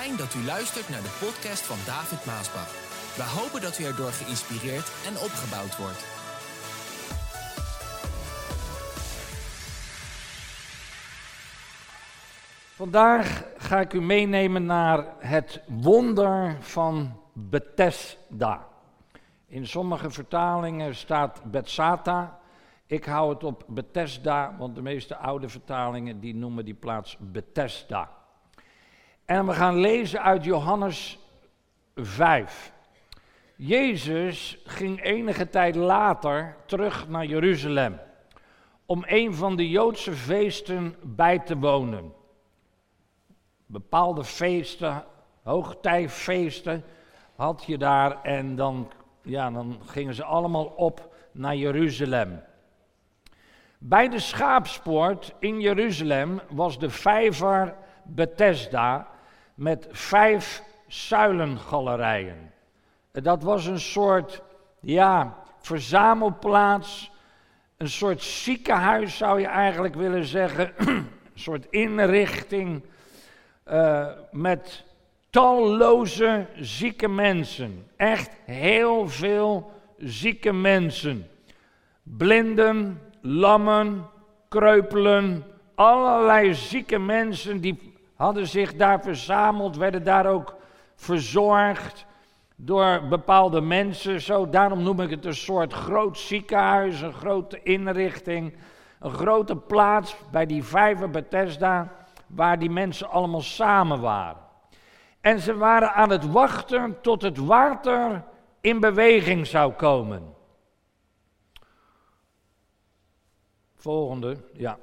Fijn dat u luistert naar de podcast van David Maasbach. We hopen dat u erdoor geïnspireerd en opgebouwd wordt. Vandaag ga ik u meenemen naar het wonder van Bethesda. In sommige vertalingen staat Bethsata. Ik hou het op Bethesda, want de meeste oude vertalingen die noemen die plaats Bethesda. En we gaan lezen uit Johannes 5. Jezus ging enige tijd later terug naar Jeruzalem om een van de Joodse feesten bij te wonen. Bepaalde feesten, hoogtijfeesten had je daar en dan, ja, dan gingen ze allemaal op naar Jeruzalem. Bij de schaapspoort in Jeruzalem was de vijver Bethesda met vijf zuilengalerijen. Dat was een soort, ja, verzamelplaats, een soort ziekenhuis zou je eigenlijk willen zeggen, een soort inrichting uh, met talloze zieke mensen. Echt heel veel zieke mensen. Blinden, lammen, kreupelen, allerlei zieke mensen die hadden zich daar verzameld, werden daar ook verzorgd door bepaalde mensen. Zo, daarom noem ik het een soort groot ziekenhuis, een grote inrichting, een grote plaats bij die vijver Bethesda, waar die mensen allemaal samen waren. En ze waren aan het wachten tot het water in beweging zou komen. Volgende, ja.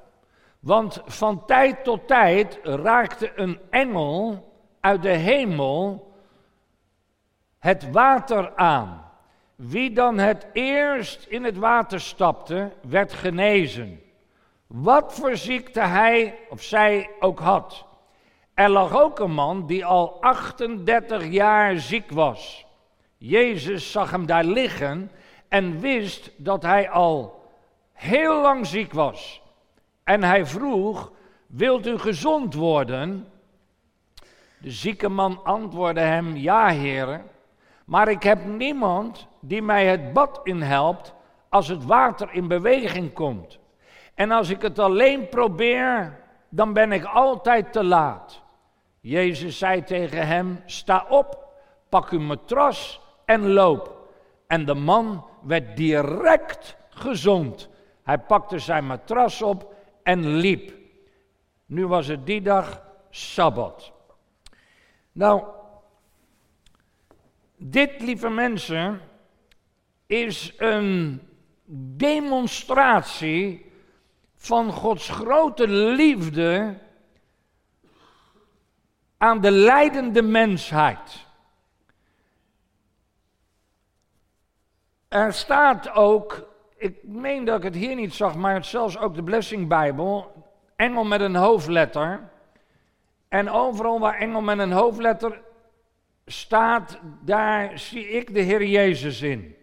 Want van tijd tot tijd raakte een engel uit de hemel het water aan. Wie dan het eerst in het water stapte, werd genezen. Wat voor ziekte hij of zij ook had. Er lag ook een man die al 38 jaar ziek was. Jezus zag hem daar liggen en wist dat hij al heel lang ziek was. En hij vroeg: Wilt u gezond worden? De zieke man antwoordde hem: Ja, heren. Maar ik heb niemand die mij het bad in helpt als het water in beweging komt. En als ik het alleen probeer, dan ben ik altijd te laat. Jezus zei tegen hem: Sta op, pak uw matras en loop. En de man werd direct gezond. Hij pakte zijn matras op en liep. Nu was het die dag Sabbat. Nou, dit, lieve mensen, is een demonstratie van Gods grote liefde aan de leidende mensheid. Er staat ook ik meen dat ik het hier niet zag, maar zelfs ook de Blessing Bijbel, engel met een hoofdletter. En overal waar engel met een hoofdletter staat, daar zie ik de Heer Jezus in.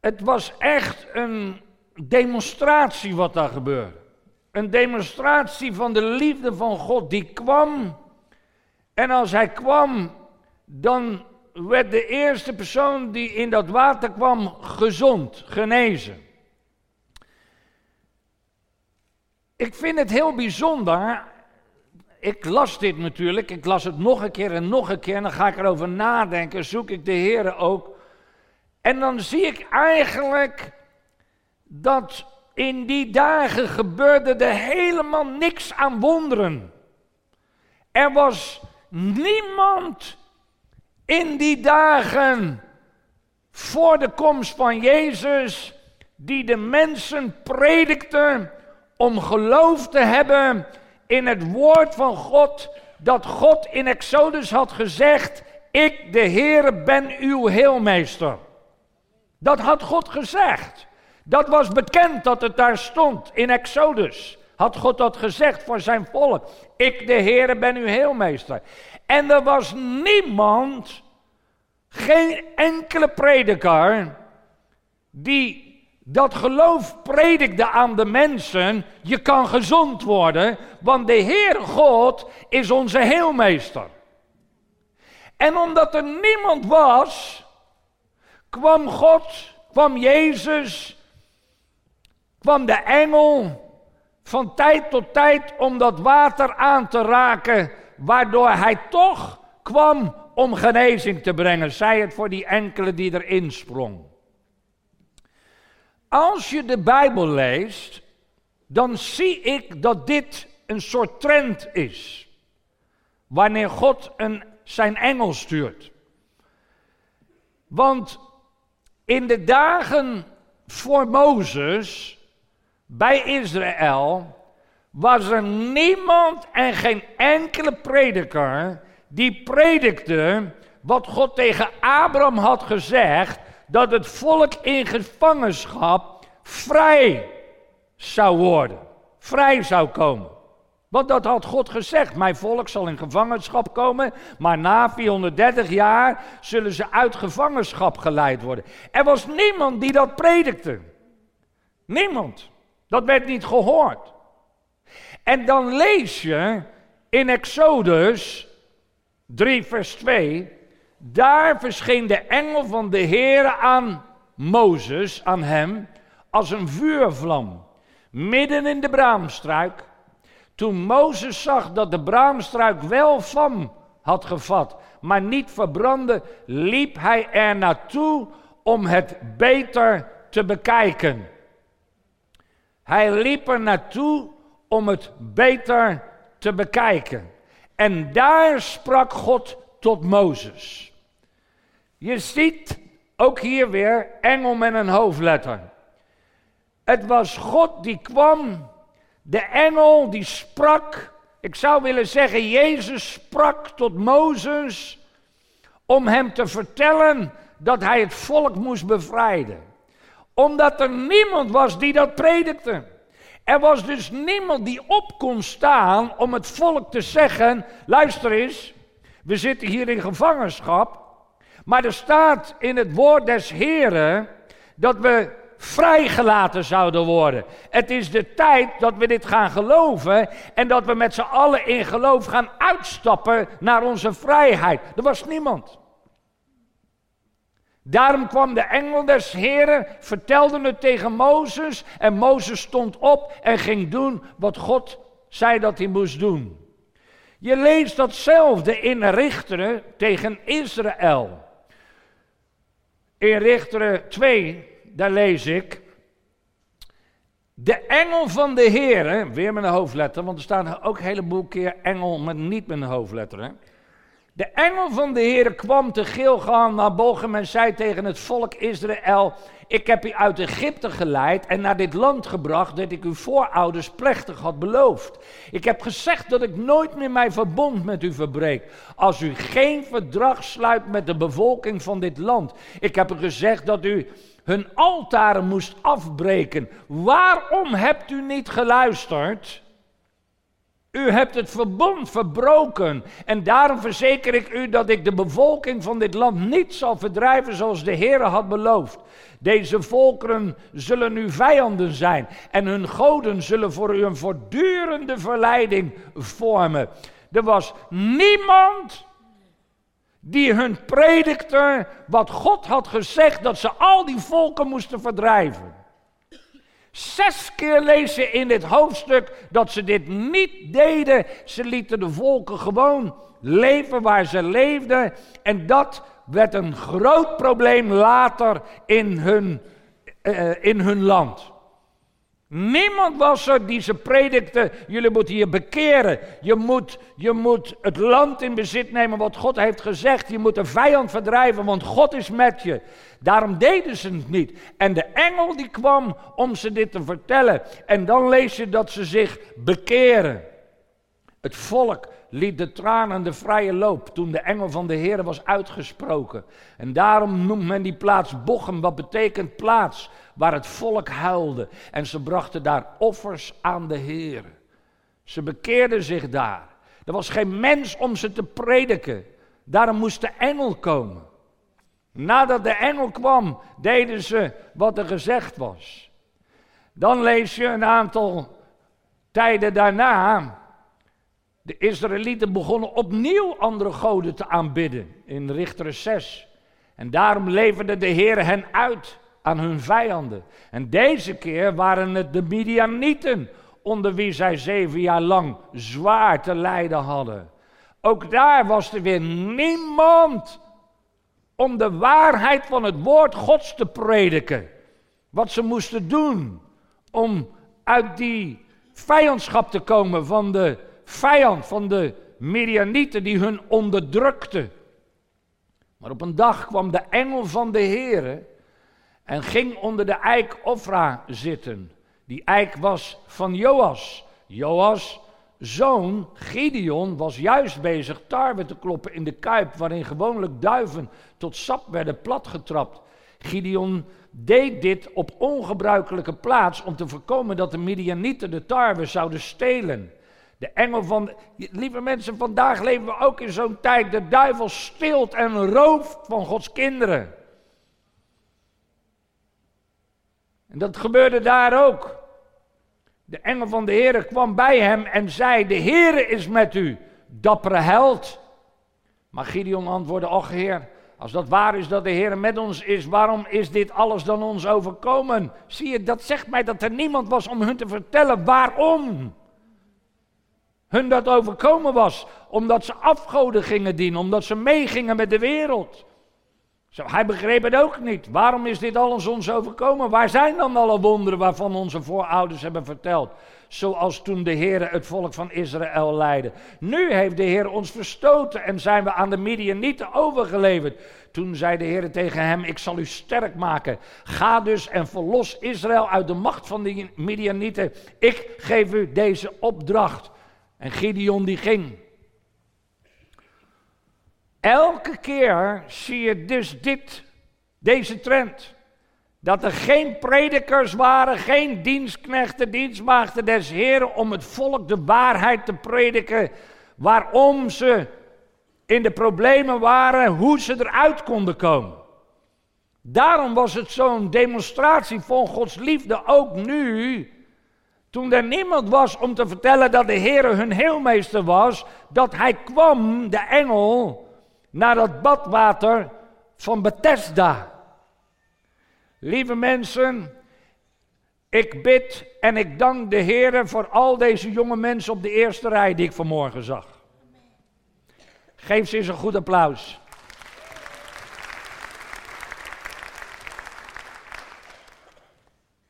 Het was echt een demonstratie wat daar gebeurde. Een demonstratie van de liefde van God die kwam. En als hij kwam, dan werd de eerste persoon die in dat water kwam gezond, genezen. Ik vind het heel bijzonder. Ik las dit natuurlijk, ik las het nog een keer en nog een keer. En dan ga ik erover nadenken, zoek ik de Heer ook. En dan zie ik eigenlijk dat in die dagen gebeurde er helemaal niks aan wonderen. Er was niemand in die dagen voor de komst van Jezus, die de mensen predikte om geloof te hebben in het woord van God, dat God in Exodus had gezegd, ik de Heere ben uw heelmeester. Dat had God gezegd. Dat was bekend dat het daar stond in Exodus. Had God dat gezegd voor zijn volk. Ik de Heere ben uw heelmeester. En er was niemand, geen enkele prediker, die Dat geloof predikte aan de mensen, je kan gezond worden, want de Heer God is onze heelmeester. En omdat er niemand was, kwam God, kwam Jezus, kwam de engel van tijd tot tijd om dat water aan te raken, waardoor hij toch kwam om genezing te brengen. Zij het voor die enkele die erin sprong. Als je de Bijbel leest, dan zie ik dat dit een soort trend is. Wanneer God een, zijn engel stuurt. Want in de dagen voor Mozes bij Israël was er niemand en geen enkele prediker die predikte wat God tegen Abraham had gezegd, dat het volk in gevangenschap vrij zou worden, vrij zou komen. Want dat had God gezegd. Mijn volk zal in gevangenschap komen, maar na 430 jaar zullen ze uit gevangenschap geleid worden. Er was niemand die dat predikte. Niemand. Dat werd niet gehoord. En dan lees je in Exodus 3, vers 2. Daar verscheen de engel van de Heer aan Mozes, aan hem, als een vuurvlam, midden in de braamstruik. Toen Mozes zag dat de braamstruik wel van had gevat, maar niet verbrandde, liep hij er naartoe om het beter te bekijken. Hij liep er naartoe om het beter te bekijken. En daar sprak God tot Mozes. Je ziet ook hier weer engel met een hoofdletter. Het was God die kwam, de engel die sprak. Ik zou willen zeggen, Jezus sprak tot Mozes om hem te vertellen dat hij het volk moest bevrijden. Omdat er niemand was die dat predikte. Er was dus niemand die op kon staan om het volk te zeggen: luister eens, we zitten hier in gevangenschap, maar er staat in het woord des Heren dat we vrijgelaten zouden worden. Het is de tijd dat we dit gaan geloven en dat we met z'n allen in geloof gaan uitstappen naar onze vrijheid. Er was niemand. Daarom kwam de engel des Heren, vertelde het tegen Mozes en Mozes stond op en ging doen wat God zei dat hij moest doen. Je leest datzelfde in Richteren tegen Israël. In Richteren 2, daar lees ik. De engel van de Heere, weer met een hoofdletter, want er staan ook een heleboel keer engel met niet met een hoofdletter. Hè? De engel van de Heer kwam te Gilgal naar Bochum en zei tegen het volk Israël: Ik heb u uit Egypte geleid en naar dit land gebracht dat ik uw voorouders plechtig had beloofd. Ik heb gezegd dat ik nooit meer mijn verbond met u verbreek, als u geen verdrag sluit met de bevolking van dit land. Ik heb u gezegd dat u hun altaren moest afbreken. Waarom hebt u niet geluisterd? U hebt het verbond verbroken. En daarom verzeker ik u dat ik de bevolking van dit land niet zal verdrijven zoals de Heer had beloofd. Deze volkeren zullen uw vijanden zijn. En hun goden zullen voor u een voortdurende verleiding vormen. Er was niemand die hun predikte wat God had gezegd dat ze al die volken moesten verdrijven. Zes keer lezen in dit hoofdstuk dat ze dit niet deden. Ze lieten de volken gewoon leven waar ze leefden. En dat werd een groot probleem later in hun, uh, in hun land. Niemand was er die ze predikte, jullie moeten je bekeren. Je moet, je moet het land in bezit nemen wat God heeft gezegd. Je moet de vijand verdrijven, want God is met je. Daarom deden ze het niet. En de engel die kwam om ze dit te vertellen. En dan lees je dat ze zich bekeren. Het volk liet de tranen de vrije loop toen de engel van de Heer was uitgesproken. En daarom noemt men die plaats Bochem, wat betekent plaats waar het volk huilde. En ze brachten daar offers aan de Heer. Ze bekeerden zich daar. Er was geen mens om ze te prediken. Daarom moest de engel komen. Nadat de engel kwam, deden ze wat er gezegd was. Dan lees je een aantal tijden daarna. De Israëlieten begonnen opnieuw andere goden te aanbidden in Richter 6. En daarom leverde de Heer hen uit aan hun vijanden. En deze keer waren het de Midianieten, onder wie zij zeven jaar lang zwaar te lijden hadden. Ook daar was er weer niemand om de waarheid van het woord Gods te prediken. Wat ze moesten doen om uit die vijandschap te komen van de vijand, van de Midianieten die hun onderdrukte. Maar op een dag kwam de engel van de Heere en ging onder de eik Ofra zitten. Die eik was van Joas. Joas, zoon Gideon, was juist bezig tarwe te kloppen in de kuip waarin gewoonlijk duiven tot sap werden platgetrapt. Gideon deed dit op ongebruikelijke plaats om te voorkomen dat de Midianieten de tarwe zouden stelen. De engel van, lieve mensen, vandaag leven we ook in zo'n tijd. De duivel stilt en rooft van Gods kinderen. En dat gebeurde daar ook. De engel van de Heer kwam bij hem en zei: De Heer is met u, dappere held. Maar Gideon antwoordde: Och Heer, als dat waar is dat de Heer met ons is, waarom is dit alles dan ons overkomen? Zie je, dat zegt mij dat er niemand was om hun te vertellen waarom hun dat overkomen was. Omdat ze afgoden gingen dienen, omdat ze meegingen met de wereld. Hij begreep het ook niet. Waarom is dit alles ons overkomen? Waar zijn dan alle wonderen waarvan onze voorouders hebben verteld? Zoals toen de Heer het volk van Israël leidde. Nu heeft de Heer ons verstoten en zijn we aan de Midianieten overgeleverd. Toen zei de Heer tegen hem: Ik zal u sterk maken. Ga dus en verlos Israël uit de macht van de Midianieten. Ik geef u deze opdracht. En Gideon die ging. Elke keer zie je dus dit, deze trend. Dat er geen predikers waren, geen dienstknechten, dienstmaagden des Heren om het volk de waarheid te prediken. Waarom ze in de problemen waren, hoe ze eruit konden komen. Daarom was het zo'n demonstratie van Gods liefde ook nu. Toen er niemand was om te vertellen dat de Heer hun heelmeester was, dat hij kwam, de engel, naar dat badwater van Bethesda. Lieve mensen, ik bid en ik dank de Heer voor al deze jonge mensen op de eerste rij die ik vanmorgen zag. Geef ze eens een goed applaus.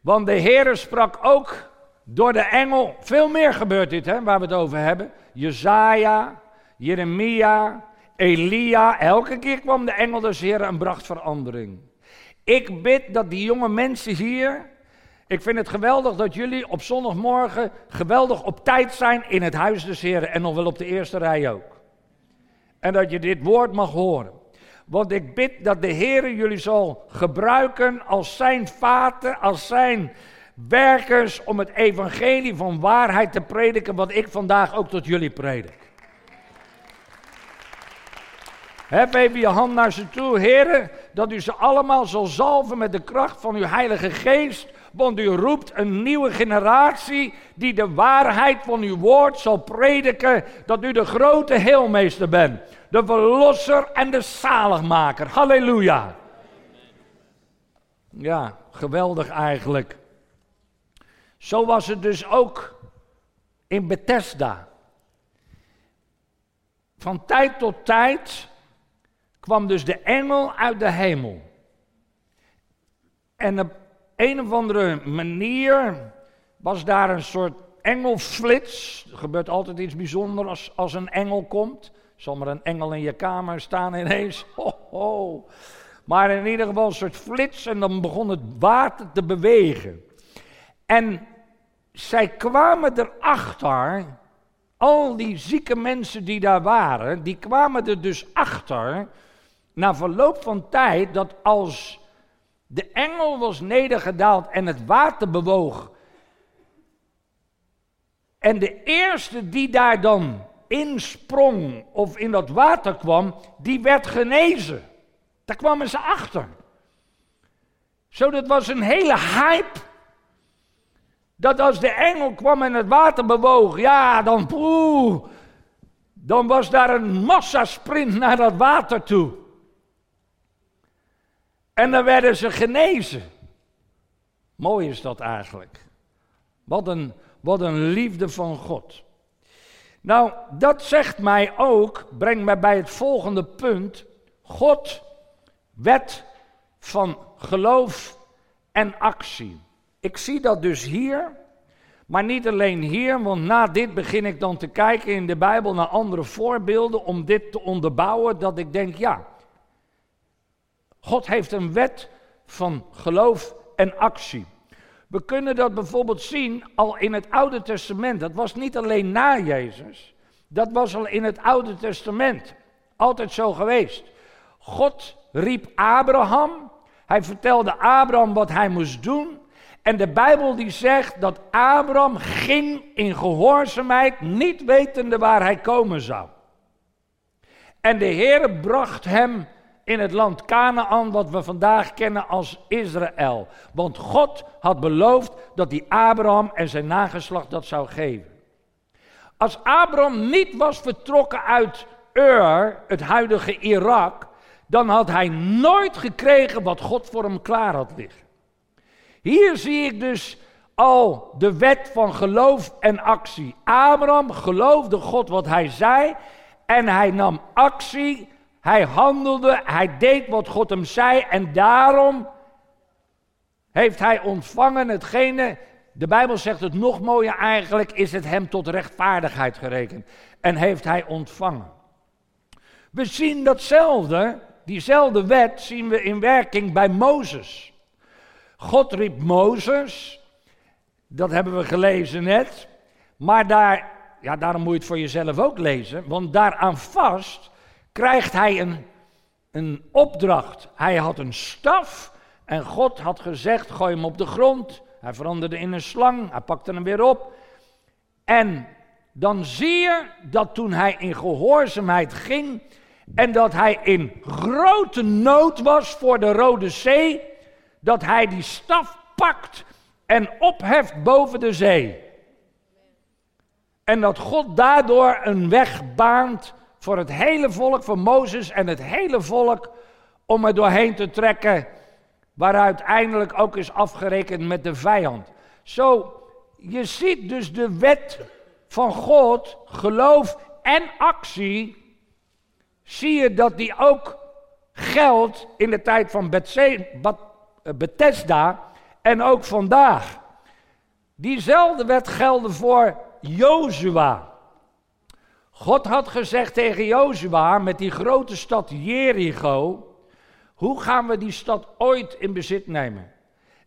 Want de Heer sprak ook door de engel. Veel meer gebeurt dit, hè, waar we het over hebben. Jezaja, Jeremia, Elia, elke keer kwam de engel des Heren en bracht verandering. Ik bid dat die jonge mensen hier, ik vind het geweldig dat jullie op zondagmorgen geweldig op tijd zijn in het huis des Heren en nog wel op de eerste rij ook. En dat je dit woord mag horen. Want ik bid dat de Heer jullie zal gebruiken als zijn vaten, als zijn werkers om het evangelie van waarheid te prediken, wat ik vandaag ook tot jullie predik. Heb even je hand naar ze toe, heren, dat u ze allemaal zal zalven met de kracht van uw Heilige Geest. Want u roept een nieuwe generatie die de waarheid van uw woord zal prediken. Dat u de grote heelmeester bent. De verlosser en de zaligmaker. Halleluja. Ja, geweldig eigenlijk. Zo was het dus ook in Bethesda. Van tijd tot tijd kwam dus de engel uit de hemel. En op een of andere manier was daar een soort engelflits. Er gebeurt altijd iets bijzonders als, als een engel komt. Zal er een engel in je kamer staan ineens. Ho. Maar in ieder geval een soort flits en dan begon het water te bewegen. En zij kwamen erachter, al die zieke mensen die daar waren, die kwamen er dus achter na verloop van tijd dat als de engel was nedergedaald en het water bewoog. En de eerste die daar dan insprong of in dat water kwam, die werd genezen. Daar kwamen ze achter. Zo, dat was een hele hype. Dat als de engel kwam en het water bewoog, ja, dan poeh, dan was daar een massasprint naar dat water toe. En dan werden ze genezen. Mooi is dat eigenlijk. Wat een, wat een liefde van God. Nou, dat zegt mij ook, brengt mij bij het volgende punt. God, wet van geloof en actie. Ik zie dat dus hier, maar niet alleen hier, want na dit begin ik dan te kijken in de Bijbel naar andere voorbeelden om dit te onderbouwen, dat ik denk, ja, God heeft een wet van geloof en actie. We kunnen dat bijvoorbeeld zien al in het Oude Testament. Dat was niet alleen na Jezus, dat was al in het Oude Testament. Altijd zo geweest. God riep Abraham. Hij vertelde Abraham wat hij moest doen. En de Bijbel die zegt dat Abraham ging in gehoorzaamheid, niet wetende waar hij komen zou. En de Heer bracht hem in het land Canaan, wat we vandaag kennen als Israël. Want God had beloofd dat hij Abraham en zijn nageslacht dat zou geven. Als Abraham niet was vertrokken uit Ur, het huidige Irak, dan had hij nooit gekregen wat God voor hem klaar had liggen. Hier zie ik dus al de wet van geloof en actie. Abraham geloofde God wat hij zei en hij nam actie, hij handelde, hij deed wat God hem zei en daarom heeft hij ontvangen hetgene, de Bijbel zegt het nog mooier eigenlijk, is het hem tot rechtvaardigheid gerekend en heeft hij ontvangen. We zien datzelfde, diezelfde wet zien we in werking bij Mozes. God riep Mozes, dat hebben we gelezen net, maar daar, ja, daarom moet je het voor jezelf ook lezen, want daaraan vast krijgt hij een, een opdracht. Hij had een staf en God had gezegd, gooi hem op de grond. Hij veranderde in een slang, hij pakte hem weer op. En dan zie je dat toen hij in gehoorzaamheid ging en dat hij in grote nood was voor de Rode Zee, dat hij die staf pakt en opheft boven de zee. En dat God daardoor een weg baant voor het hele volk, voor Mozes en het hele volk, om er doorheen te trekken, waar uiteindelijk ook is afgerekend met de vijand. Zo, je ziet dus de wet van God, geloof en actie, zie je dat die ook geldt in de tijd van eh, Bethesda en ook vandaag. Diezelfde wet gelden voor Jozua. God had gezegd tegen Jozua met die grote stad Jericho, hoe gaan we die stad ooit in bezit nemen?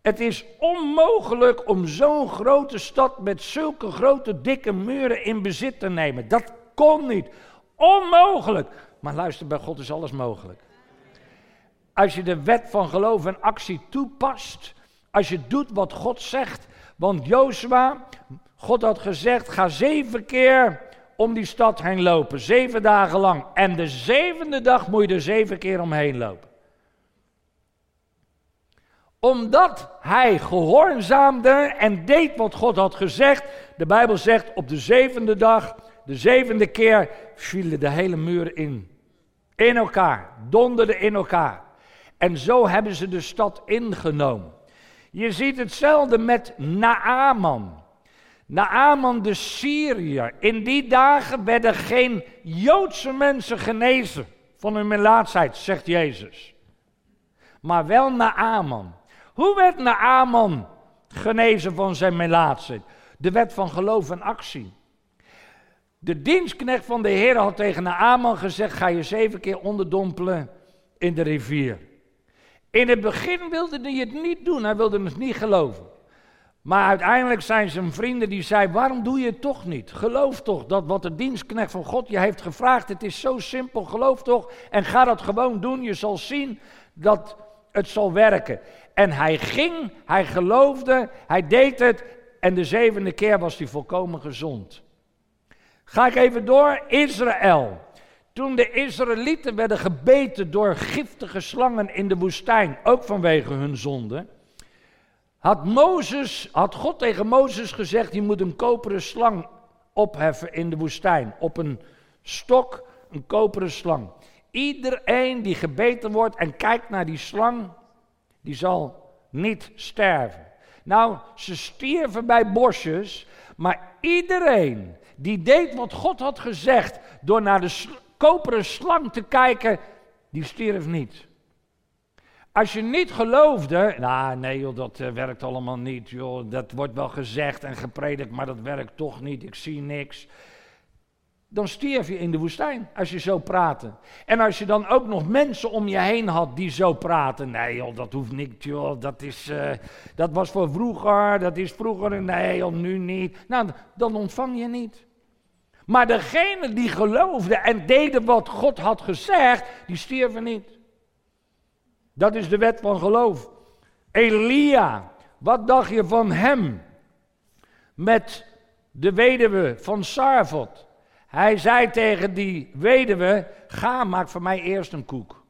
Het is onmogelijk om zo'n grote stad met zulke grote dikke muren in bezit te nemen. Dat kon niet. Onmogelijk. Maar luister, bij God is alles mogelijk. Als je de wet van geloof en actie toepast, als je doet wat God zegt. Want Jozua, God had gezegd, ga zeven keer om die stad heen lopen, zeven dagen lang. En de zevende dag moet je er zeven keer omheen lopen. Omdat hij gehoorzaamde en deed wat God had gezegd. De Bijbel zegt op de zevende dag, de zevende keer, vielen de hele muren in. In elkaar, donderden in elkaar. En zo hebben ze de stad ingenomen. Je ziet hetzelfde met Naaman. Naaman de Syriër. In die dagen werden geen Joodse mensen genezen van hun melaatsheid, zegt Jezus. Maar wel Naaman. Hoe werd Naaman genezen van zijn melaatsheid? De wet van geloof en actie. De dienstknecht van de Heer had tegen Naaman gezegd: Ga je zeven keer onderdompelen in de rivier. In het begin wilde hij het niet doen, hij wilde het niet geloven. Maar uiteindelijk zijn zijn vrienden die zeiden, waarom doe je het toch niet? Geloof toch dat wat de dienstknecht van God je heeft gevraagd, het is zo simpel, geloof toch en ga dat gewoon doen. Je zal zien dat het zal werken. En hij ging, hij geloofde, hij deed het en de zevende keer was hij volkomen gezond. Ga ik even door, Israël. Toen de Israëlieten werden gebeten door giftige slangen in de woestijn, ook vanwege hun zonde, had, Mozes, had God tegen Mozes gezegd, je moet een koperen slang opheffen in de woestijn. Op een stok, een koperen slang. Iedereen die gebeten wordt en kijkt naar die slang, die zal niet sterven. Nou, ze stierven bij bosjes, maar iedereen die deed wat God had gezegd door naar de koperen slang te kijken, die stierf niet. Als je niet geloofde, nou nee joh, dat eh, werkt allemaal niet joh, dat wordt wel gezegd en gepredikt, maar dat werkt toch niet, ik zie niks. Dan stierf je in de woestijn als je zo praatte. En als je dan ook nog mensen om je heen had die zo praten. Nee joh, dat hoeft niet joh, dat, is, uh, dat was voor vroeger, dat is vroeger, nee joh, nu niet. Nou, dan ontvang je niet. Maar degene die geloofden en deden wat God had gezegd, die stierven niet. Dat is de wet van geloof. Elia, wat dacht je van hem? Met de weduwe van Sarfot. Hij zei tegen die weduwe: Ga, maak voor mij eerst een koek.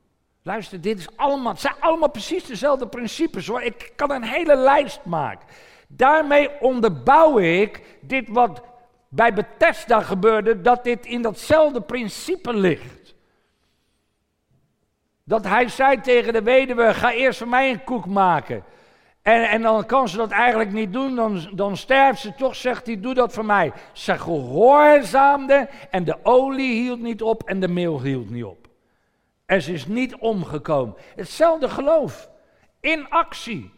Luister, dit is allemaal, het zijn allemaal precies dezelfde principes hoor. Ik kan een hele lijst maken. Daarmee onderbouw ik dit wat bij Bethesda gebeurde, dat dit in datzelfde principe ligt. Dat hij zei tegen de weduwe, ga eerst voor mij een koek maken. En, en dan kan ze dat eigenlijk niet doen, dan, dan sterft ze toch, zegt hij, doe dat voor mij. Ze gehoorzaamde en de olie hield niet op en de meel hield niet op. En ze is niet omgekomen. Hetzelfde geloof, in actie.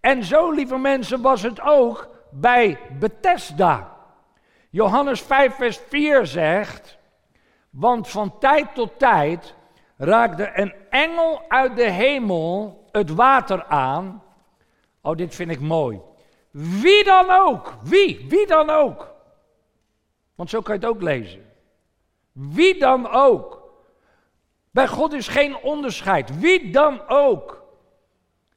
En zo, lieve mensen, was het ook bij Bethesda. Johannes 5, vers 4 zegt, want van tijd tot tijd raakte een engel uit de hemel het water aan. Oh, dit vind ik mooi. Wie dan ook, wie, wie dan ook. Want zo kan je het ook lezen. Wie dan ook. Bij God is geen onderscheid. Wie dan ook.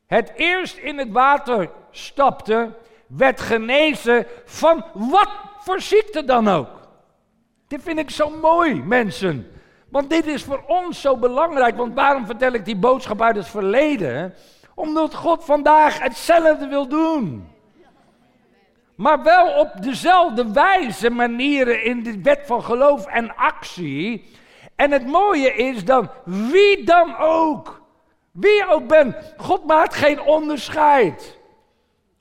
Het eerst in het water stapte, werd genezen van wat voor ziekte dan ook. Dit vind ik zo mooi, mensen. Want dit is voor ons zo belangrijk. Want waarom vertel ik die boodschap uit het verleden? Omdat God vandaag hetzelfde wil doen. Maar wel op dezelfde wijze, manieren in de wet van geloof en actie. En het mooie is dan, wie dan ook, wie ook bent, God maakt geen onderscheid.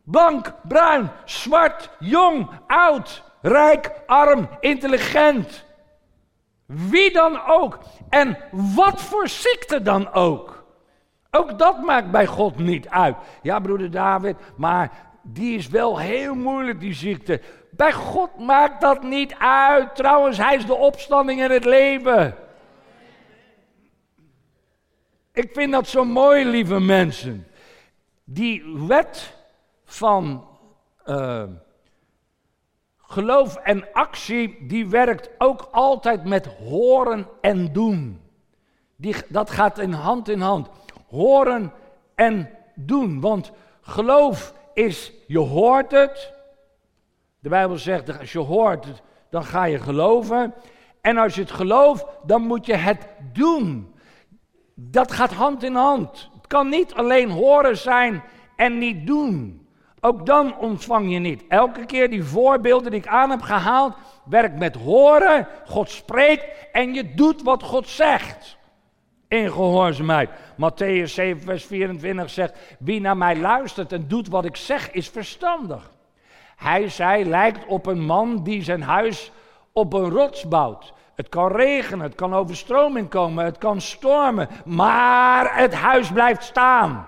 Blank, bruin, zwart, jong, oud, rijk, arm, intelligent. Wie dan ook. En wat voor ziekte dan ook. Ook dat maakt bij God niet uit. Ja, broeder David, maar die is wel heel moeilijk, die ziekte. Bij God maakt dat niet uit. Trouwens, hij is de opstanding en het leven. Ik vind dat zo mooi, lieve mensen. Die wet van uh, Geloof en actie, die werkt ook altijd met horen en doen. Die, dat gaat in hand in hand. Horen en doen. Want geloof is, je hoort het. De Bijbel zegt, als je hoort dan ga je geloven. En als je het gelooft, dan moet je het doen. Dat gaat hand in hand. Het kan niet alleen horen zijn en niet doen. Ook dan ontvang je niet. Elke keer die voorbeelden die ik aan heb gehaald, werkt met horen, God spreekt en je doet wat God zegt. In gehoorzaamheid. Matthäus 7, vers 24 zegt: Wie naar mij luistert en doet wat ik zeg, is verstandig. Hij, zij lijkt op een man die zijn huis op een rots bouwt. Het kan regenen, het kan overstroming komen, het kan stormen, maar het huis blijft staan.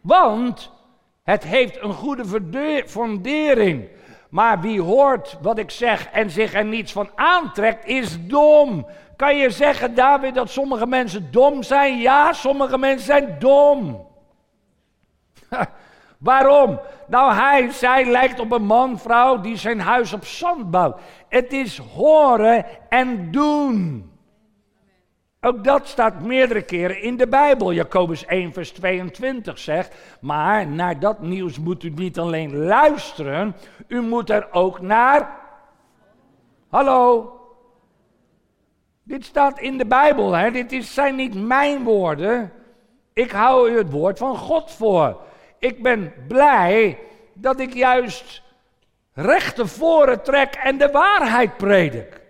Want het heeft een goede fundering. Maar wie hoort wat ik zeg en zich er niets van aantrekt, is dom. Kan je zeggen, David, dat sommige mensen dom zijn? Ja, sommige mensen zijn dom. Waarom? Nou, hij, zij lijkt op een man, vrouw die zijn huis op zand bouwt. Het is horen en doen. Ook dat staat meerdere keren in de Bijbel. Jacobus 1, vers 22 zegt: Maar naar dat nieuws moet u niet alleen luisteren, u moet er ook naar. Hallo? Dit staat in de Bijbel, hè? dit is, zijn niet mijn woorden. Ik hou u het woord van God voor. Ik ben blij dat ik juist recht voren trek en de waarheid predik.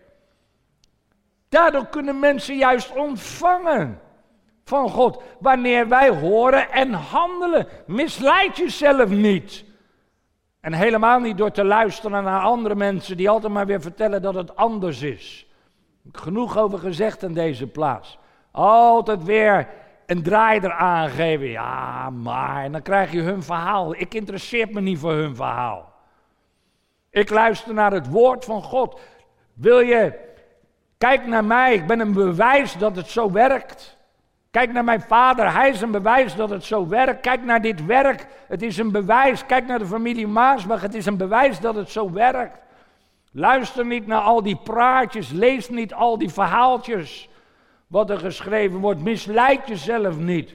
Daardoor kunnen mensen juist ontvangen van God. Wanneer wij horen en handelen. Misleid jezelf niet. En helemaal niet door te luisteren naar andere mensen die altijd maar weer vertellen dat het anders is. Genoeg over gezegd in deze plaats. Altijd weer een draai eraan geven. Ja, maar. En dan krijg je hun verhaal. Ik interesseer me niet voor hun verhaal. Ik luister naar het woord van God. Wil je, kijk naar mij. Ik ben een bewijs dat het zo werkt. Kijk naar mijn vader, hij is een bewijs dat het zo werkt. Kijk naar dit werk, het is een bewijs. Kijk naar de familie Maasbach, het is een bewijs dat het zo werkt. Luister niet naar al die praatjes, lees niet al die verhaaltjes. Wat er geschreven wordt, misleid jezelf niet.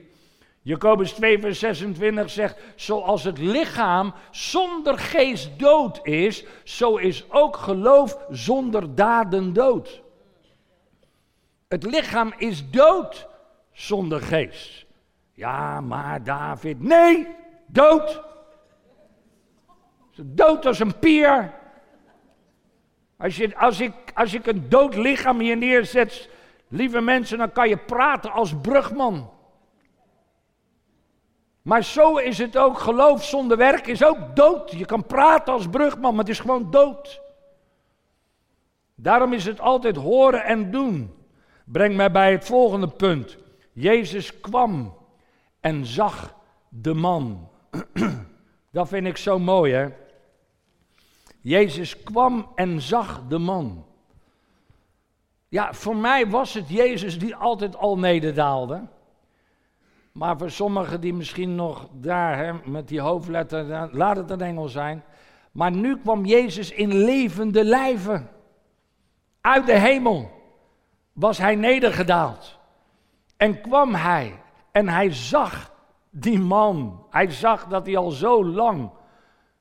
Jacobus 2, vers 26 zegt: Zoals het lichaam zonder geest dood is, zo is ook geloof zonder daden dood. Het lichaam is dood zonder geest. Ja, maar David, nee, dood. Dood als een pier. Als, je, als, ik, als ik een dood lichaam hier neerzet, lieve mensen, dan kan je praten als brugman. Maar zo is het ook. Geloof zonder werk is ook dood. Je kan praten als brugman, maar het is gewoon dood. Daarom is het altijd horen en doen. Breng mij bij het volgende punt. Jezus kwam en zag de man. Dat vind ik zo mooi, hè? Jezus kwam en zag de man. Ja, voor mij was het Jezus die altijd al nederdaalde. Maar voor sommigen die misschien nog daar hè, met die hoofdletter, laat het een engel zijn. Maar nu kwam Jezus in levende lijven. Uit de hemel was hij nedergedaald. En kwam hij en hij zag die man. Hij zag dat hij al zo lang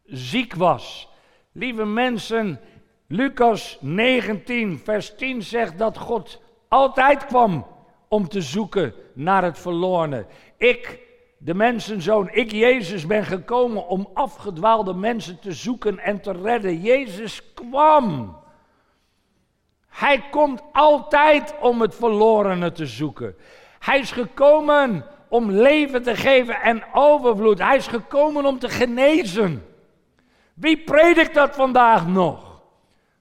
ziek was. Lieve mensen, Lucas 19, vers 10 zegt dat God altijd kwam om te zoeken naar het verlorene. Ik, de mensenzoon, ik Jezus ben gekomen om afgedwaalde mensen te zoeken en te redden. Jezus kwam. Hij komt altijd om het verlorene te zoeken. Hij is gekomen om leven te geven en overvloed. Hij is gekomen om te genezen. Wie predikt dat vandaag nog?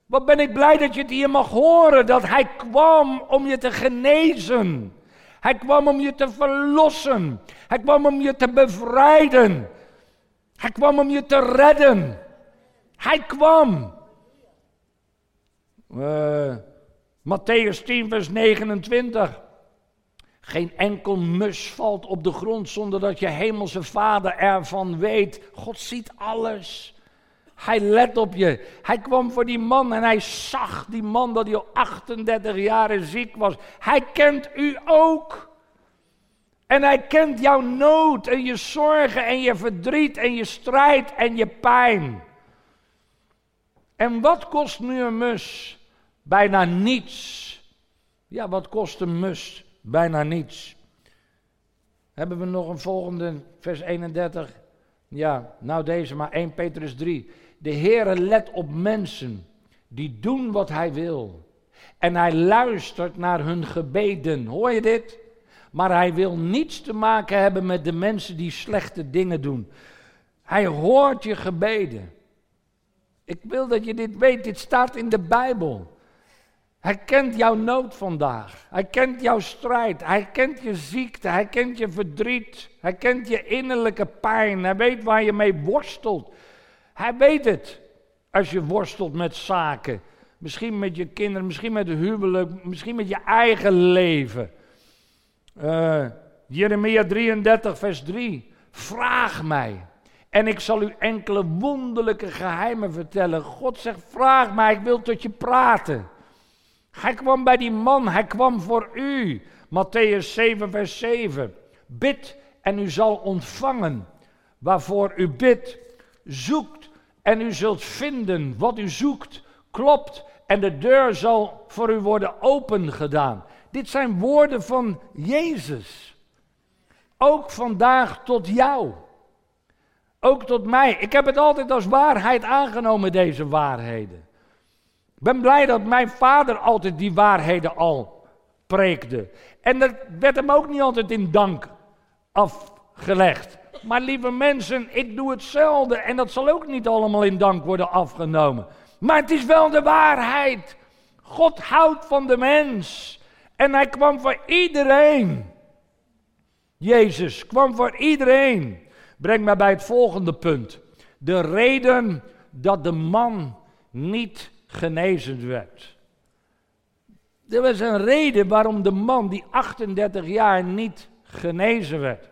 Wat ben ik blij dat je het hier mag horen, dat hij kwam om je te genezen. Hij kwam om je te verlossen. Hij kwam om je te bevrijden. Hij kwam om je te redden. Hij kwam. Uh, Matthäus 10, vers 29. Geen enkel mus valt op de grond zonder dat je hemelse vader ervan weet. God ziet alles. Hij let op je. Hij kwam voor die man en hij zag die man dat hij al 38 jaar ziek was. Hij kent u ook. En hij kent jouw nood en je zorgen en je verdriet en je strijd en je pijn. En wat kost nu een mus? Bijna niets. Ja, wat kost een mus? Bijna niets. Hebben we nog een volgende, vers 31? Ja, nou deze maar 1 Petrus 3. De Heere let op mensen die doen wat Hij wil. En Hij luistert naar hun gebeden. Hoor je dit? Maar Hij wil niets te maken hebben met de mensen die slechte dingen doen. Hij hoort je gebeden. Ik wil dat je dit weet, dit staat in de Bijbel. Hij kent jouw nood vandaag. Hij kent jouw strijd. Hij kent je ziekte. Hij kent je verdriet. Hij kent je innerlijke pijn. Hij weet waar je mee worstelt. Hij weet het. Als je worstelt met zaken. Misschien met je kinderen, misschien met de huwelijk, misschien met je eigen leven. Uh, Jeremia 33, vers 3. Vraag mij. En ik zal u enkele wonderlijke geheimen vertellen. God zegt: Vraag mij, ik wil tot je praten. Hij kwam bij die man, hij kwam voor u. Matthäus 7, vers 7. Bid en u zal ontvangen waarvoor u bidt. Zoekt en u zult vinden wat u zoekt. Klopt en de deur zal voor u worden opengedaan. Dit zijn woorden van Jezus. Ook vandaag tot jou. Ook tot mij. Ik heb het altijd als waarheid aangenomen, deze waarheden. Ik ben blij dat mijn vader altijd die waarheden al preekte. En dat werd hem ook niet altijd in dank afgelegd. Maar lieve mensen, ik doe hetzelfde en dat zal ook niet allemaal in dank worden afgenomen. Maar het is wel de waarheid. God houdt van de mens. En hij kwam voor iedereen. Jezus kwam voor iedereen. Breng mij bij het volgende punt. De reden dat de man niet genezen werd. Er was een reden waarom de man die 38 jaar niet genezen werd.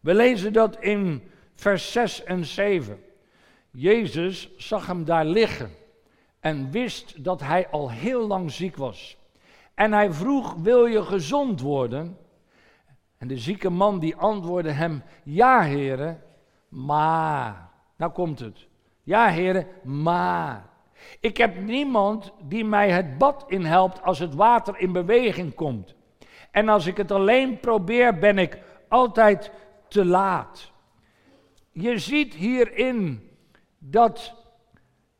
We lezen dat in vers 6 en 7. Jezus zag hem daar liggen en wist dat hij al heel lang ziek was. En hij vroeg, wil je gezond worden? En de zieke man die antwoordde hem, ja heren, maar. Nou komt het. Ja heren, maar. Ik heb niemand die mij het bad inhelpt als het water in beweging komt. En als ik het alleen probeer, ben ik altijd te laat. Je ziet hierin dat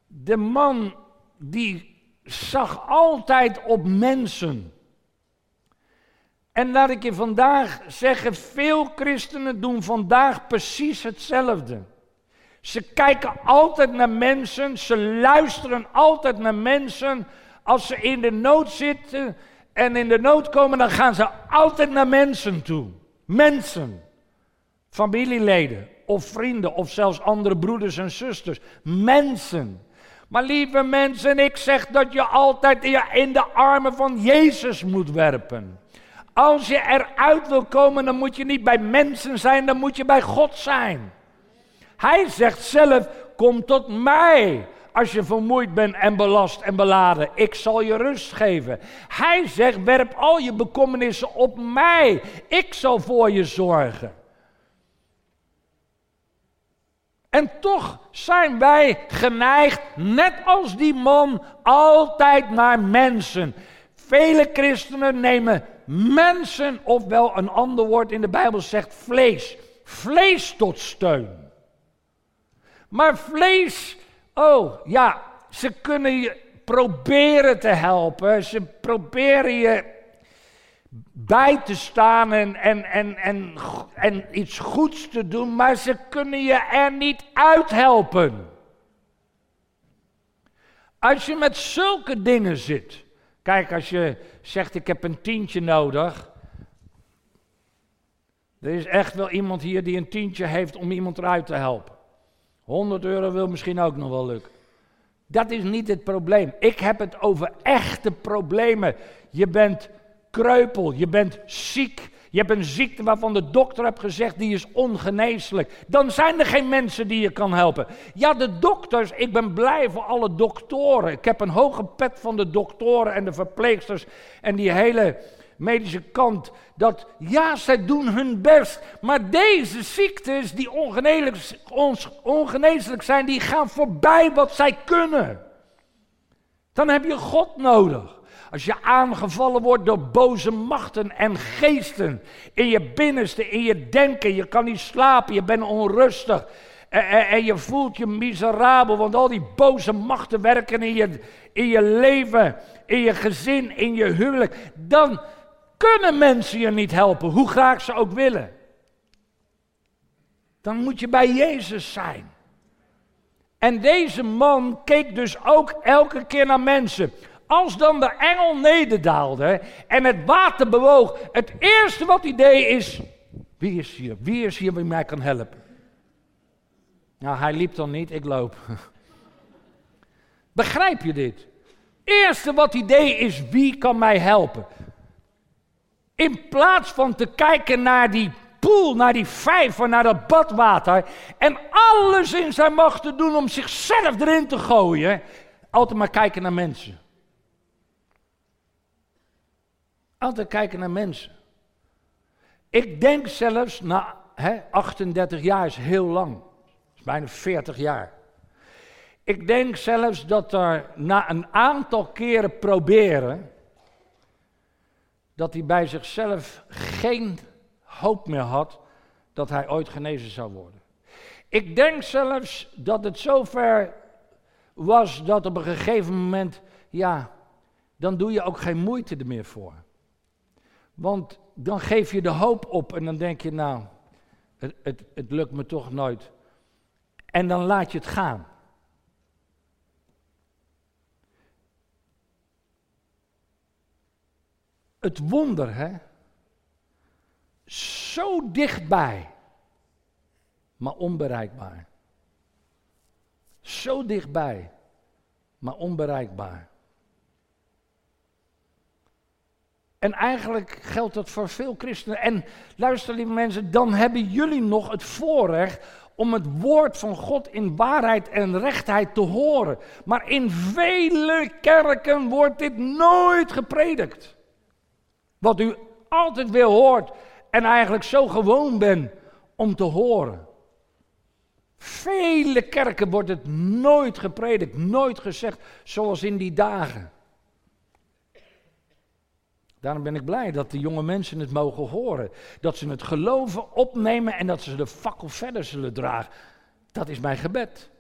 de man die zag altijd op mensen. En laat ik je vandaag zeggen, veel christenen doen vandaag precies hetzelfde. Ze kijken altijd naar mensen, ze luisteren altijd naar mensen. Als ze in de nood zitten en in de nood komen, dan gaan ze altijd naar mensen toe. Mensen, familieleden of vrienden of zelfs andere broeders en zusters. Mensen. Maar lieve mensen, ik zeg dat je altijd in de armen van Jezus moet werpen. Als je eruit wil komen, dan moet je niet bij mensen zijn, dan moet je bij God zijn. Hij zegt zelf: Kom tot mij als je vermoeid bent en belast en beladen. Ik zal je rust geven. Hij zegt: Werp al je bekommernissen op mij. Ik zal voor je zorgen. En toch zijn wij geneigd, net als die man, altijd naar mensen. Vele christenen nemen mensen, ofwel een ander woord in de Bijbel zegt vlees. Vlees tot steun. Maar vlees, oh ja, ze kunnen je proberen te helpen. Ze proberen je bij te staan en, en, en, en, en iets goeds te doen, maar ze kunnen je er niet uithelpen. Als je met zulke dingen zit, kijk, als je zegt ik heb een tientje nodig, er is echt wel iemand hier die een tientje heeft om iemand eruit te helpen. 100 euro wil misschien ook nog wel lukken. Dat is niet het probleem. Ik heb het over echte problemen. Je bent kreupel, je bent ziek. Je hebt een ziekte waarvan de dokter hebt gezegd die is ongeneeslijk. Dan zijn er geen mensen die je kan helpen. Ja, de dokters, ik ben blij voor alle doktoren. Ik heb een hoge pet van de doktoren en de verpleegsters en die hele medische kant. Dat ja, zij doen hun best. Maar deze ziektes die ongeneeslijk zijn, die gaan voorbij wat zij kunnen. Dan heb je God nodig. Als je aangevallen wordt door boze machten en geesten in je binnenste, in je denken, je kan niet slapen, je bent onrustig. En, en, en, je voelt je miserabel, want al die boze machten werken in je, in je leven, in je gezin, in je huwelijk. Dan kunnen mensen je niet helpen, hoe graag ze ook willen. Dan moet je bij Jezus zijn. En deze man keek dus ook elke keer naar mensen. Als dan de engel nederdaalde en het water bewoog, het eerste wat hij deed is, wie is hier? Wie is hier wie mij kan helpen? Nou, hij liep dan niet, ik loop. Begrijp je dit? Eerste wat hij deed is, wie kan mij helpen? In plaats van te kijken naar die poel, naar die vijver, naar dat badwater en alles in zijn macht te doen om zichzelf erin te gooien, altijd maar kijken naar mensen. Altijd kijken naar mensen. Ik denk zelfs, na hè, 38 jaar is heel lang. is bijna 40 jaar. Ik denk zelfs dat er na een aantal keren proberen, dat hij bij zichzelf geen hoop meer had dat hij ooit genezen zou worden. Ik denk zelfs dat het zover was dat op een gegeven moment, ja, dan doe je ook geen moeite er meer voor. Want dan geef je de hoop op en dan denk je, nou, het, het, het lukt me toch nooit. En dan laat je het gaan. Het wonder, hè? Zo dichtbij, maar onbereikbaar. Zo dichtbij, maar onbereikbaar. En eigenlijk geldt dat voor veel christenen. En luister lieve mensen, dan hebben jullie nog het voorrecht om het woord van God in waarheid en rechtheid te horen. Maar in vele kerken wordt dit nooit gepredikt. Wat u altijd weer hoort en eigenlijk zo gewoon bent om te horen. Vele kerken wordt het nooit gepredikt, nooit gezegd zoals in die dagen. Daarom ben ik blij dat de jonge mensen het mogen horen. Dat ze het geloven opnemen en dat ze de fakkel verder zullen dragen. Dat is mijn gebed.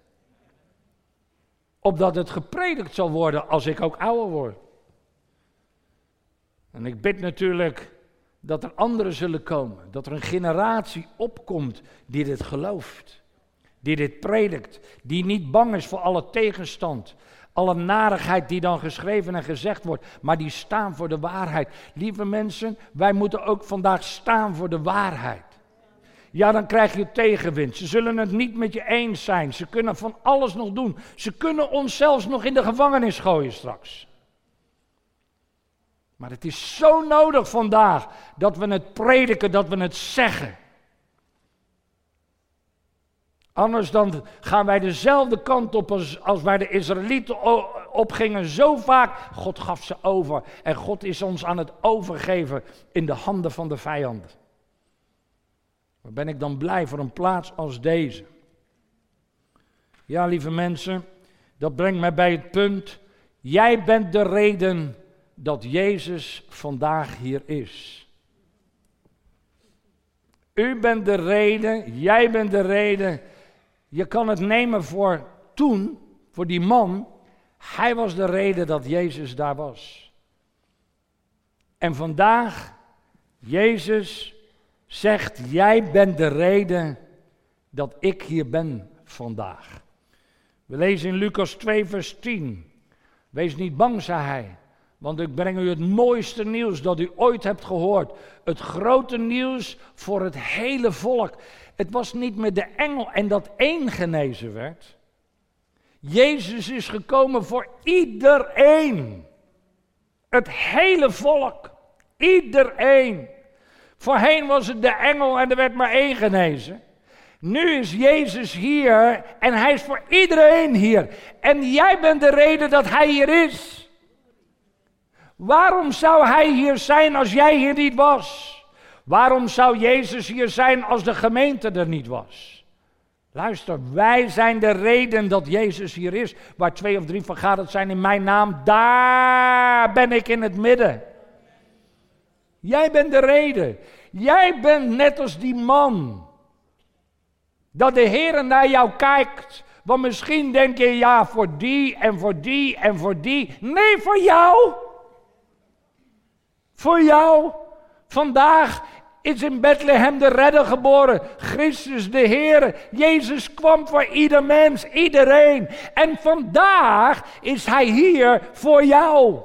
Opdat het gepredikt zal worden als ik ook ouder word. En ik bid natuurlijk dat er anderen zullen komen. Dat er een generatie opkomt die dit gelooft. Die dit predikt. Die niet bang is voor alle tegenstand. Alle narigheid die dan geschreven en gezegd wordt, maar die staan voor de waarheid. Lieve mensen, wij moeten ook vandaag staan voor de waarheid. Ja, dan krijg je tegenwind. Ze zullen het niet met je eens zijn. Ze kunnen van alles nog doen. Ze kunnen ons zelfs nog in de gevangenis gooien straks. Maar het is zo nodig vandaag dat we het prediken, dat we het zeggen. Anders dan gaan wij dezelfde kant op als, waar de Israëlieten opgingen. Zo vaak, God gaf ze over. En God is ons aan het overgeven in de handen van de vijand. Maar ben ik dan blij voor een plaats als deze? Ja, lieve mensen, dat brengt mij bij het punt. Jij bent de reden dat Jezus vandaag hier is. U bent de reden, jij bent de reden je kan het nemen voor toen, voor die man. Hij was de reden dat Jezus daar was. En vandaag, Jezus zegt, jij bent de reden dat ik hier ben vandaag. We lezen in Lucas 2, vers 10. Wees niet bang, zei hij, want ik breng u het mooiste nieuws dat u ooit hebt gehoord. Het grote nieuws voor het hele volk. Het was niet met de engel en dat één genezen werd. Jezus is gekomen voor iedereen. Het hele volk. Iedereen. Voorheen was het de engel en er werd maar één genezen. Nu is Jezus hier en hij is voor iedereen hier. En jij bent de reden dat hij hier is. Waarom zou hij hier zijn als jij hier niet was? Waarom zou Jezus hier zijn als de gemeente er niet was? Luister, wij zijn de reden dat Jezus hier is. Waar twee of drie vergaderd zijn in mijn naam, daar ben ik in het midden. Jij bent de reden. Jij bent net als die man. Dat de Heer naar jou kijkt. Want misschien denk je, ja, voor die en voor die en voor die. Nee, voor jou. Voor jou. Vandaag is in Bethlehem de redder geboren. Christus de Heer. Jezus kwam voor ieder mens, iedereen. En vandaag is Hij hier voor jou.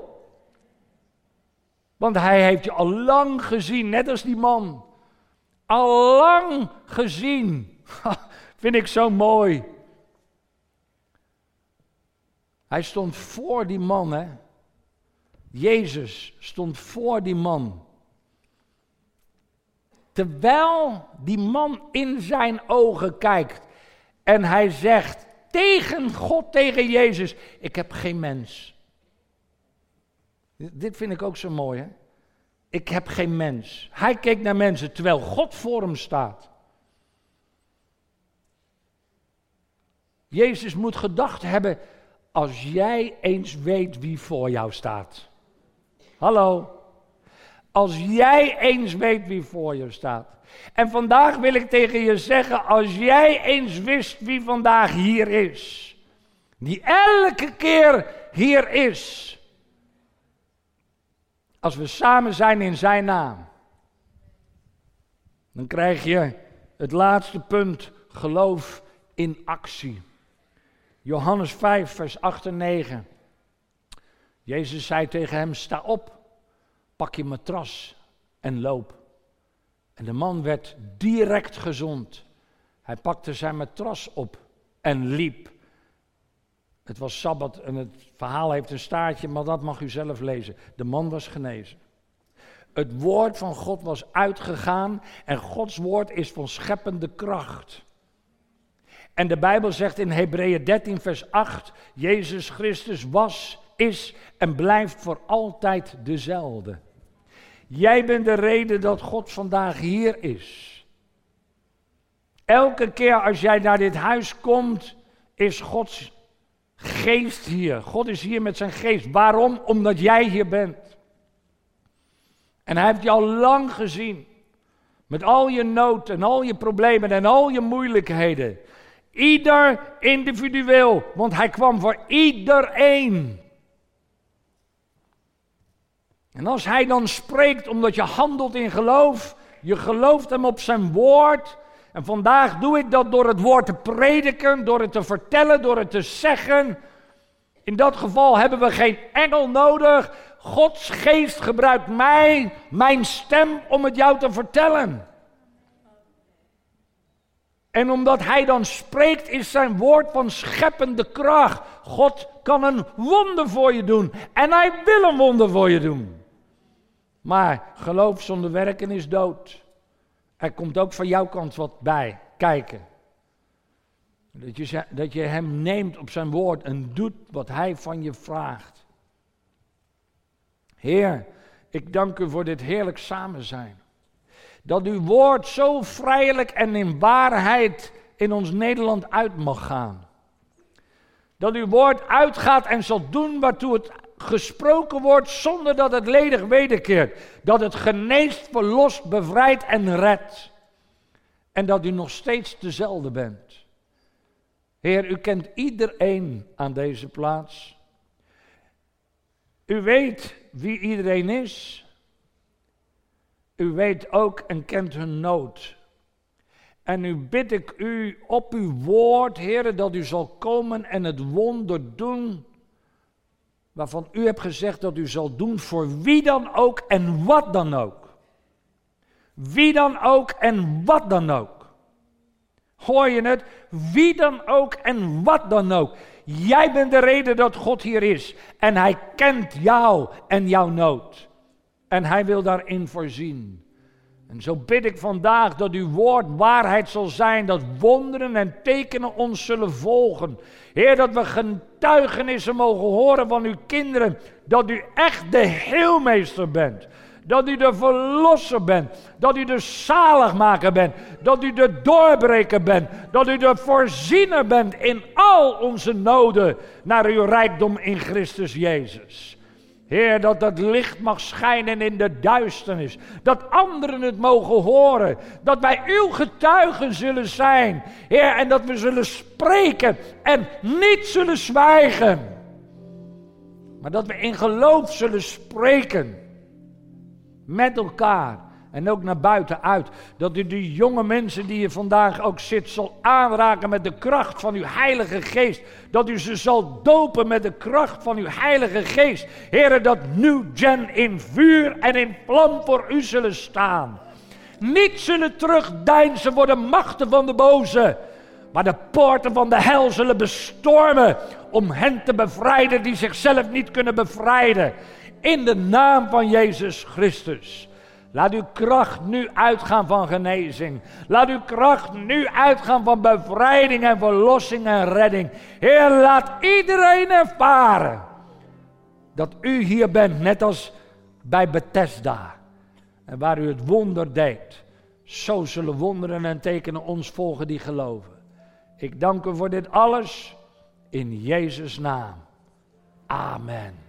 Want Hij heeft je al lang gezien, net als die man. Al lang gezien. Vind ik zo mooi. Hij stond voor die man, hè. Jezus stond voor die man. Terwijl die man in zijn ogen kijkt en hij zegt tegen God, tegen Jezus, ik heb geen mens. Dit vind ik ook zo mooi, hè? Ik heb geen mens. Hij keek naar mensen terwijl God voor hem staat. Jezus moet gedacht hebben, als jij eens weet wie voor jou staat. Hallo. Als jij eens weet wie voor je staat. En vandaag wil ik tegen je zeggen, als jij eens wist wie vandaag hier is. Die elke keer hier is. Als we samen zijn in zijn naam. Dan krijg je het laatste punt, geloof in actie. Johannes 5, vers 8 en 9. Jezus zei tegen hem: Sta op, pak je matras en loop. En de man werd direct gezond. Hij pakte zijn matras op en liep. Het was sabbat en het verhaal heeft een staartje, maar dat mag u zelf lezen. De man was genezen. Het woord van God was uitgegaan en Gods woord is van scheppende kracht. En de Bijbel zegt in Hebreeën 13, vers 8: Jezus Christus was, is en blijft voor altijd dezelfde. Jij bent de reden dat God vandaag hier is. Elke keer als jij naar dit huis komt, is Gods geest hier. God is hier met zijn geest. Waarom? Omdat jij hier bent. En hij heeft al lang gezien. Met al je nood en al je problemen en al je moeilijkheden. Ieder individueel, want hij kwam voor iedereen. En als hij dan spreekt omdat je handelt in geloof, je gelooft hem op zijn woord. En vandaag doe ik dat door het woord te prediken, door het te vertellen, door het te zeggen. In dat geval hebben we geen engel nodig. Gods geest gebruikt mij, mijn stem, om het jou te vertellen. En omdat hij dan spreekt, is zijn woord van scheppende kracht. God kan een wonder voor je doen. En hij wil een wonder voor je doen. Maar geloof zonder werken is dood. Er komt ook van jouw kant wat bij kijken. Dat je, dat je hem neemt op zijn woord en doet wat hij van je vraagt. Heer, ik dank u voor dit heerlijk samen zijn. Dat uw woord zo vrijelijk en in waarheid in ons Nederland uit mag gaan. Dat uw woord uitgaat en zal doen waartoe het gesproken wordt zonder dat het ledig wederkeert. Dat het geneest, verlost, bevrijdt en redt. En dat u nog steeds dezelfde bent. Heer, u kent iedereen aan deze plaats. U weet wie iedereen is. U weet ook en kent hun nood. En nu bid ik u op uw woord, Heer, dat u zal komen en het wonder doen. Waarvan u hebt gezegd dat u zal doen voor wie dan ook en wat dan ook. Wie dan ook en wat dan ook. Hoor je het? Wie dan ook en wat dan ook. Jij bent de reden dat God hier is. En hij kent jou en jouw nood. En hij wil daarin voorzien. En zo bid ik vandaag dat uw woord waarheid zal zijn, dat wonderen en tekenen ons zullen volgen. Heer, dat we getuigenissen mogen horen van uw kinderen, dat u echt de heelmeester bent. Dat u de verlosser bent. Dat u de zaligmaker bent. Dat u de doorbreker bent. Dat u de voorziener bent in al onze noden naar uw rijkdom in Christus Jezus. Heer, dat dat licht mag schijnen in de duisternis. Dat anderen het mogen horen. Dat wij uw getuigen zullen zijn. Heer, en dat we zullen spreken en niet zullen zwijgen. Maar dat we in geloof zullen spreken. Met elkaar. En ook naar buiten uit. Dat u die jonge mensen die hier vandaag ook zit zal aanraken met de kracht van uw Heilige Geest. Dat u ze zal dopen met de kracht van uw Heilige Geest. Heren, dat New Gen in vuur en in vlam voor u zullen staan. Niet zullen terugdeinzen voor de machten van de boze. Maar de poorten van de hel zullen bestormen om hen te bevrijden die zichzelf niet kunnen bevrijden. In de naam van Jezus Christus. Laat uw kracht nu uitgaan van genezing. Laat uw kracht nu uitgaan van bevrijding en verlossing en redding. Heer, laat iedereen ervaren dat u hier bent, net als bij Bethesda. En waar u het wonder deed. Zo zullen wonderen en tekenen ons volgen die geloven. Ik dank u voor dit alles in Jezus' naam. Amen.